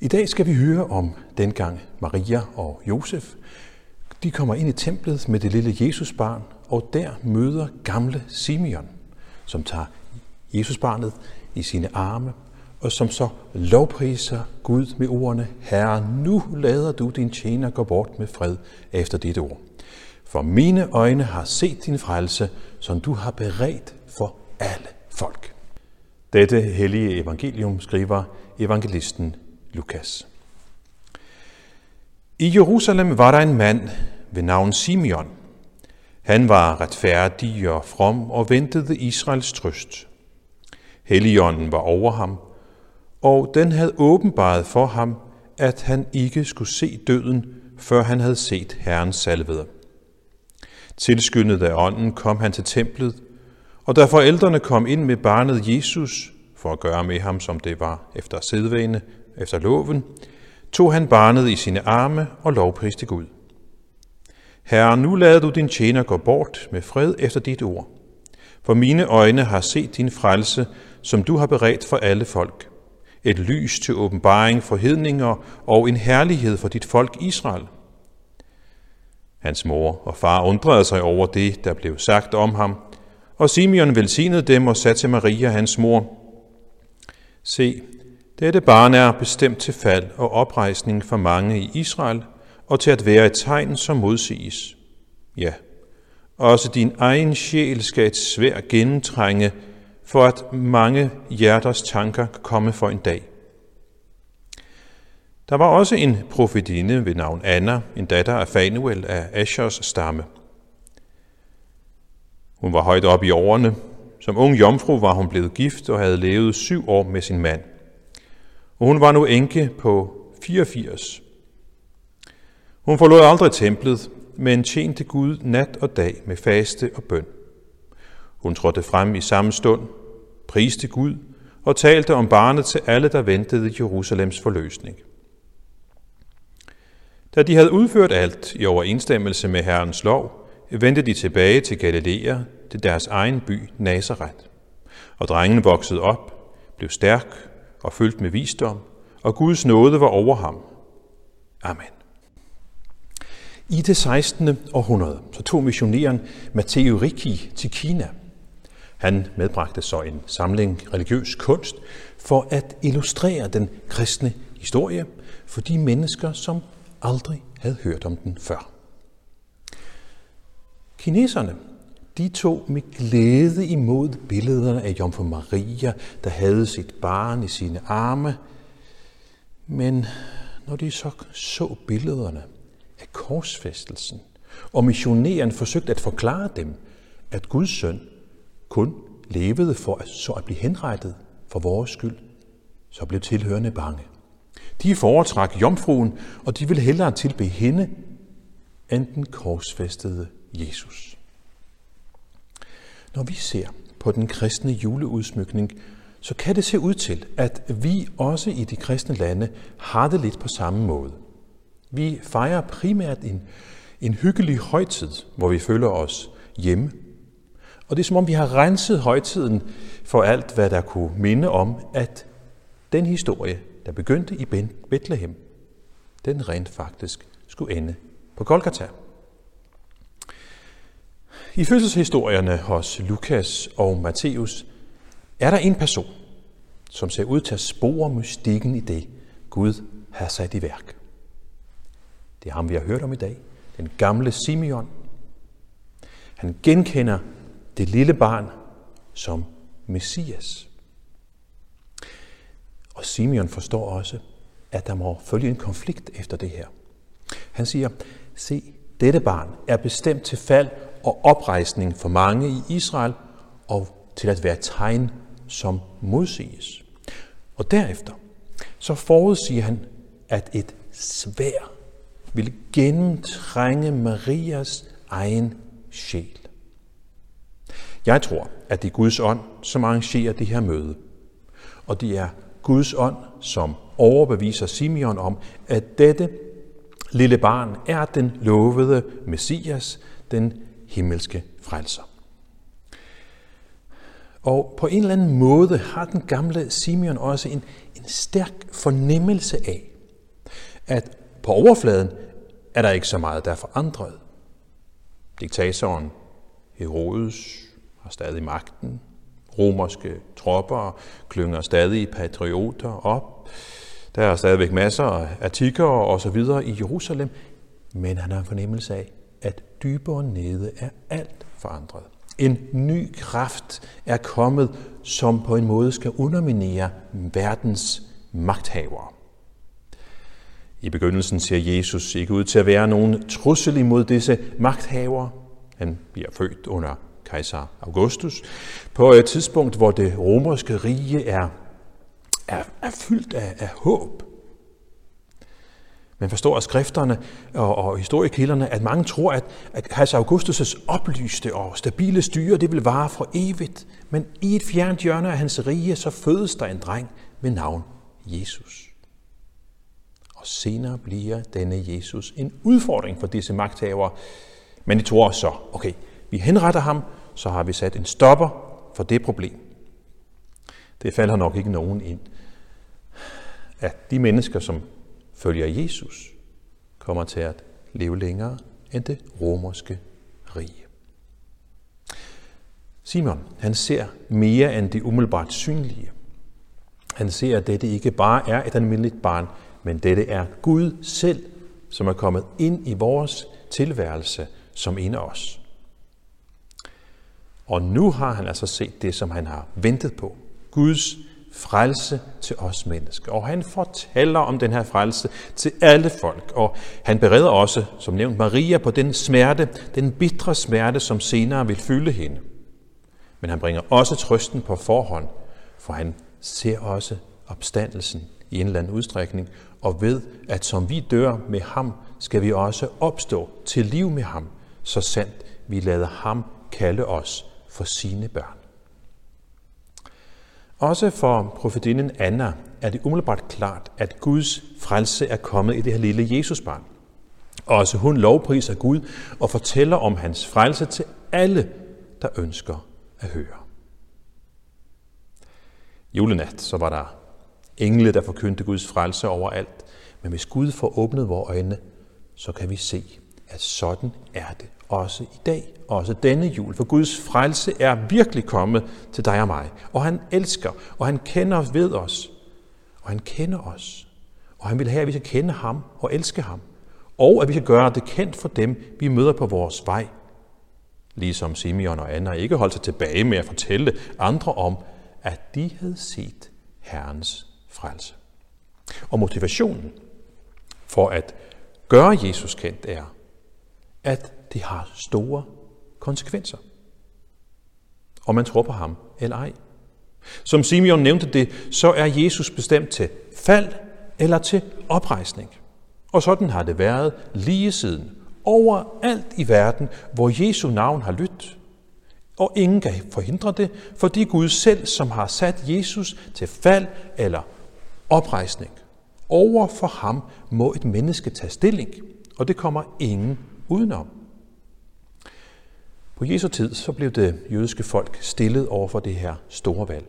I dag skal vi høre om dengang Maria og Josef. De kommer ind i templet med det lille Jesusbarn, og der møder gamle Simeon, som tager Jesusbarnet i sine arme, og som så lovpriser Gud med ordene, Herre, nu lader du din tjener gå bort med fred efter dit ord. For mine øjne har set din frelse, som du har beredt for alle folk. Dette hellige evangelium skriver evangelisten Lukas. I Jerusalem var der en mand ved navn Simeon. Han var retfærdig og from og ventede Israels trøst. Helligånden var over ham, og den havde åbenbaret for ham, at han ikke skulle se døden, før han havde set Herrens salvede. Tilskyndet af ånden kom han til templet, og da forældrene kom ind med barnet Jesus, for at gøre med ham, som det var efter sædvane, efter loven, tog han barnet i sine arme og lovpriste Gud. Herre, nu lader du din tjener gå bort med fred efter dit ord. For mine øjne har set din frelse, som du har beredt for alle folk. Et lys til åbenbaring for hedninger og en herlighed for dit folk Israel. Hans mor og far undrede sig over det, der blev sagt om ham, og Simeon velsignede dem og sagde til Maria, hans mor, Se, dette barn er bestemt til fald og oprejsning for mange i Israel, og til at være et tegn, som modsiges. Ja, også din egen sjæl skal et svær gennemtrænge, for at mange hjerters tanker kan komme for en dag. Der var også en profetinde ved navn Anna, en datter af Fanuel af Ashers stamme. Hun var højt op i årene. Som ung jomfru var hun blevet gift og havde levet syv år med sin mand. Og hun var nu enke på 84. Hun forlod aldrig templet, men tjente Gud nat og dag med faste og bøn. Hun trådte frem i samme stund, priste Gud og talte om barnet til alle, der ventede Jerusalems forløsning. Da de havde udført alt i overensstemmelse med Herrens lov, vendte de tilbage til Galilea, til deres egen by Nazareth. Og drengen voksede op, blev stærk og fyldt med visdom, og Guds nåde var over ham. Amen. I det 16. århundrede så tog missionæren Matteo Ricci til Kina. Han medbragte så en samling religiøs kunst for at illustrere den kristne historie for de mennesker, som aldrig havde hørt om den før. Kineserne de tog med glæde imod billederne af Jomfru Maria, der havde sit barn i sine arme. Men når de så så billederne af korsfæstelsen, og missionæren forsøgte at forklare dem, at Guds søn kun levede for at, så at blive henrettet for vores skyld, så blev tilhørende bange. De foretrak jomfruen, og de ville hellere tilbe hende, end den korsfæstede Jesus. Når vi ser på den kristne juleudsmykning, så kan det se ud til, at vi også i de kristne lande har det lidt på samme måde. Vi fejrer primært en, en hyggelig højtid, hvor vi føler os hjemme. Og det er som om, vi har renset højtiden for alt, hvad der kunne minde om, at den historie, der begyndte i Bethlehem, den rent faktisk skulle ende på Golgata. I fødselshistorierne hos Lukas og Matthæus er der en person, som ser ud til at spore mystikken i det, Gud har sat i værk. Det er ham, vi har hørt om i dag. Den gamle Simeon. Han genkender det lille barn som Messias. Og Simeon forstår også, at der må følge en konflikt efter det her. Han siger, se, dette barn er bestemt til fald og oprejsning for mange i Israel, og til at være tegn, som modsiges. Og derefter, så forudsiger han, at et svær vil gennemtrænge Marias egen sjæl. Jeg tror, at det er Guds ånd, som arrangerer det her møde. Og det er Guds ånd, som overbeviser Simeon om, at dette lille barn er den lovede Messias, den himmelske frelser. Og på en eller anden måde har den gamle Simeon også en, en stærk fornemmelse af, at på overfladen er der ikke så meget, der er forandret. Diktatoren Herodes har stadig magten. Romerske tropper klynger stadig patrioter op. Der er stadigvæk masser af artikler og så videre i Jerusalem, men han har en fornemmelse af, at dybere nede er alt forandret. En ny kraft er kommet, som på en måde skal underminere verdens magthavere. I begyndelsen ser Jesus ikke ud til at være nogen trussel imod disse magthavere. Han bliver født under kejser Augustus på et tidspunkt, hvor det romerske rige er, er, er fyldt af, af håb. Man forstår af skrifterne og, og historiekilderne, at mange tror, at, at kejser Augustus' oplyste og stabile styre, det vil vare for evigt. Men i et fjernt hjørne af hans rige, så fødes der en dreng ved navn Jesus. Og senere bliver denne Jesus en udfordring for disse magthavere. Men de tror så, okay, vi henretter ham, så har vi sat en stopper for det problem. Det falder nok ikke nogen ind, at de mennesker, som følger Jesus, kommer til at leve længere end det romerske rige. Simon, han ser mere end det umiddelbart synlige. Han ser, at dette ikke bare er et almindeligt barn, men dette er Gud selv, som er kommet ind i vores tilværelse som en af os. Og nu har han altså set det, som han har ventet på. Guds frelse til os mennesker. Og han fortæller om den her frelse til alle folk. Og han bereder også, som nævnt, Maria på den smerte, den bitre smerte, som senere vil fylde hende. Men han bringer også trøsten på forhånd, for han ser også opstandelsen i en eller anden udstrækning, og ved, at som vi dør med ham, skal vi også opstå til liv med ham, så sandt vi lader ham kalde os for sine børn. Også for profetinden Anna er det umiddelbart klart, at Guds frelse er kommet i det her lille Jesusbarn. Også hun lovpriser Gud og fortæller om hans frelse til alle, der ønsker at høre. Julenat, så var der engle, der forkyndte Guds frelse overalt. Men hvis Gud får åbnet vores øjne, så kan vi se, at sådan er det også i dag, også denne jul. For Guds frelse er virkelig kommet til dig og mig. Og han elsker, og han kender ved os. Og han kender os. Og han vil have, at vi skal kende ham og elske ham. Og at vi skal gøre det kendt for dem, vi møder på vores vej. Ligesom Simeon og Anna ikke holdt sig tilbage med at fortælle andre om, at de havde set Herrens frelse. Og motivationen for at gøre Jesus kendt er, at det har store konsekvenser. Om man tror på ham eller ej. Som Simeon nævnte det, så er Jesus bestemt til fald eller til oprejsning. Og sådan har det været lige siden. Overalt i verden, hvor Jesu navn har lyttet. Og ingen kan forhindre det, fordi Gud selv, som har sat Jesus til fald eller oprejsning. Over for ham må et menneske tage stilling, og det kommer ingen udenom. På Jesu tid så blev det jødiske folk stillet over for det her store valg.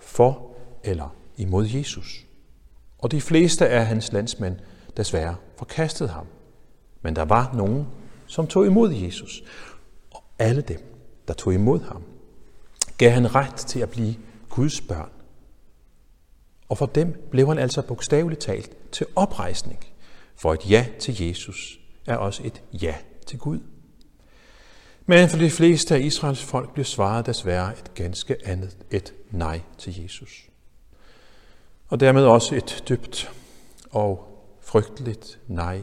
For eller imod Jesus. Og de fleste af hans landsmænd desværre forkastede ham. Men der var nogen, som tog imod Jesus. Og alle dem, der tog imod ham, gav han ret til at blive Guds børn. Og for dem blev han altså bogstaveligt talt til oprejsning. For et ja til Jesus er også et ja til Gud. Men for de fleste af Israels folk blev svaret desværre et ganske andet, et nej til Jesus. Og dermed også et dybt og frygteligt nej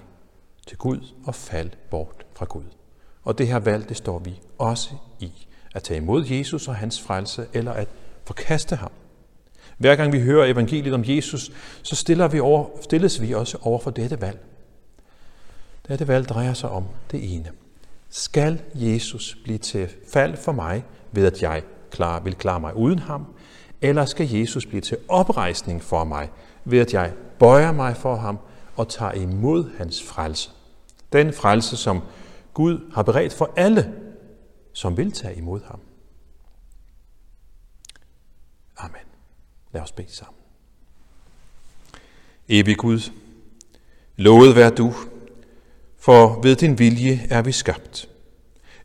til Gud og fald bort fra Gud. Og det her valg, det står vi også i. At tage imod Jesus og hans frelse, eller at forkaste ham. Hver gang vi hører evangeliet om Jesus, så stiller vi over, stilles vi også over for dette valg. Dette valg drejer sig om det ene. Skal Jesus blive til fald for mig, ved at jeg klar, vil klare mig uden ham? Eller skal Jesus blive til oprejsning for mig, ved at jeg bøjer mig for ham og tager imod hans frelse? Den frelse, som Gud har beredt for alle, som vil tage imod ham. Amen. Lad os bede sammen. Evig Gud, lovet vær du, for ved din vilje er vi skabt.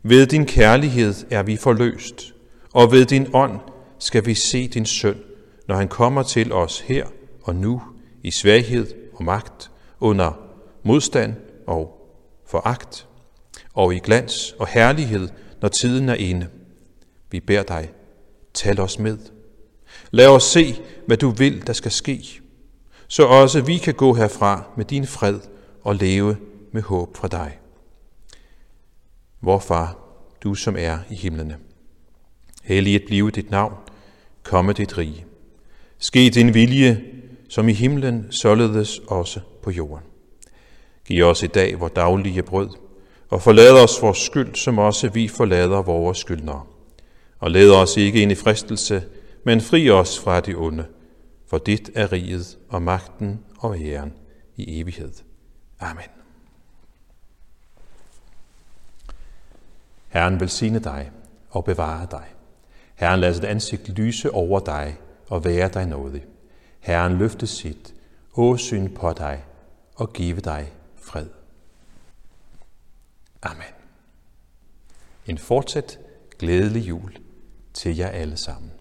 Ved din kærlighed er vi forløst, og ved din ånd skal vi se din søn, når han kommer til os her og nu i svaghed og magt, under modstand og foragt, og i glans og herlighed, når tiden er inde. Vi beder dig, tal os med. Lad os se, hvad du vil, der skal ske, så også vi kan gå herfra med din fred og leve med håb fra dig. Vor far, du som er i himlene. Helliget blive dit navn, komme dit rige. Ske din vilje, som i himlen, således også på jorden. Giv os i dag vores daglige brød, og forlad os vores skyld, som også vi forlader vores skyldnere. Og led os ikke ind i fristelse, men fri os fra det onde, for dit er riget og magten og æren i evighed. Amen. Herren velsigne dig og bevare dig. Herren lader sit ansigt lyse over dig og være dig nådig. Herren løfte sit åsyn på dig og give dig fred. Amen. En fortsat glædelig jul til jer alle sammen.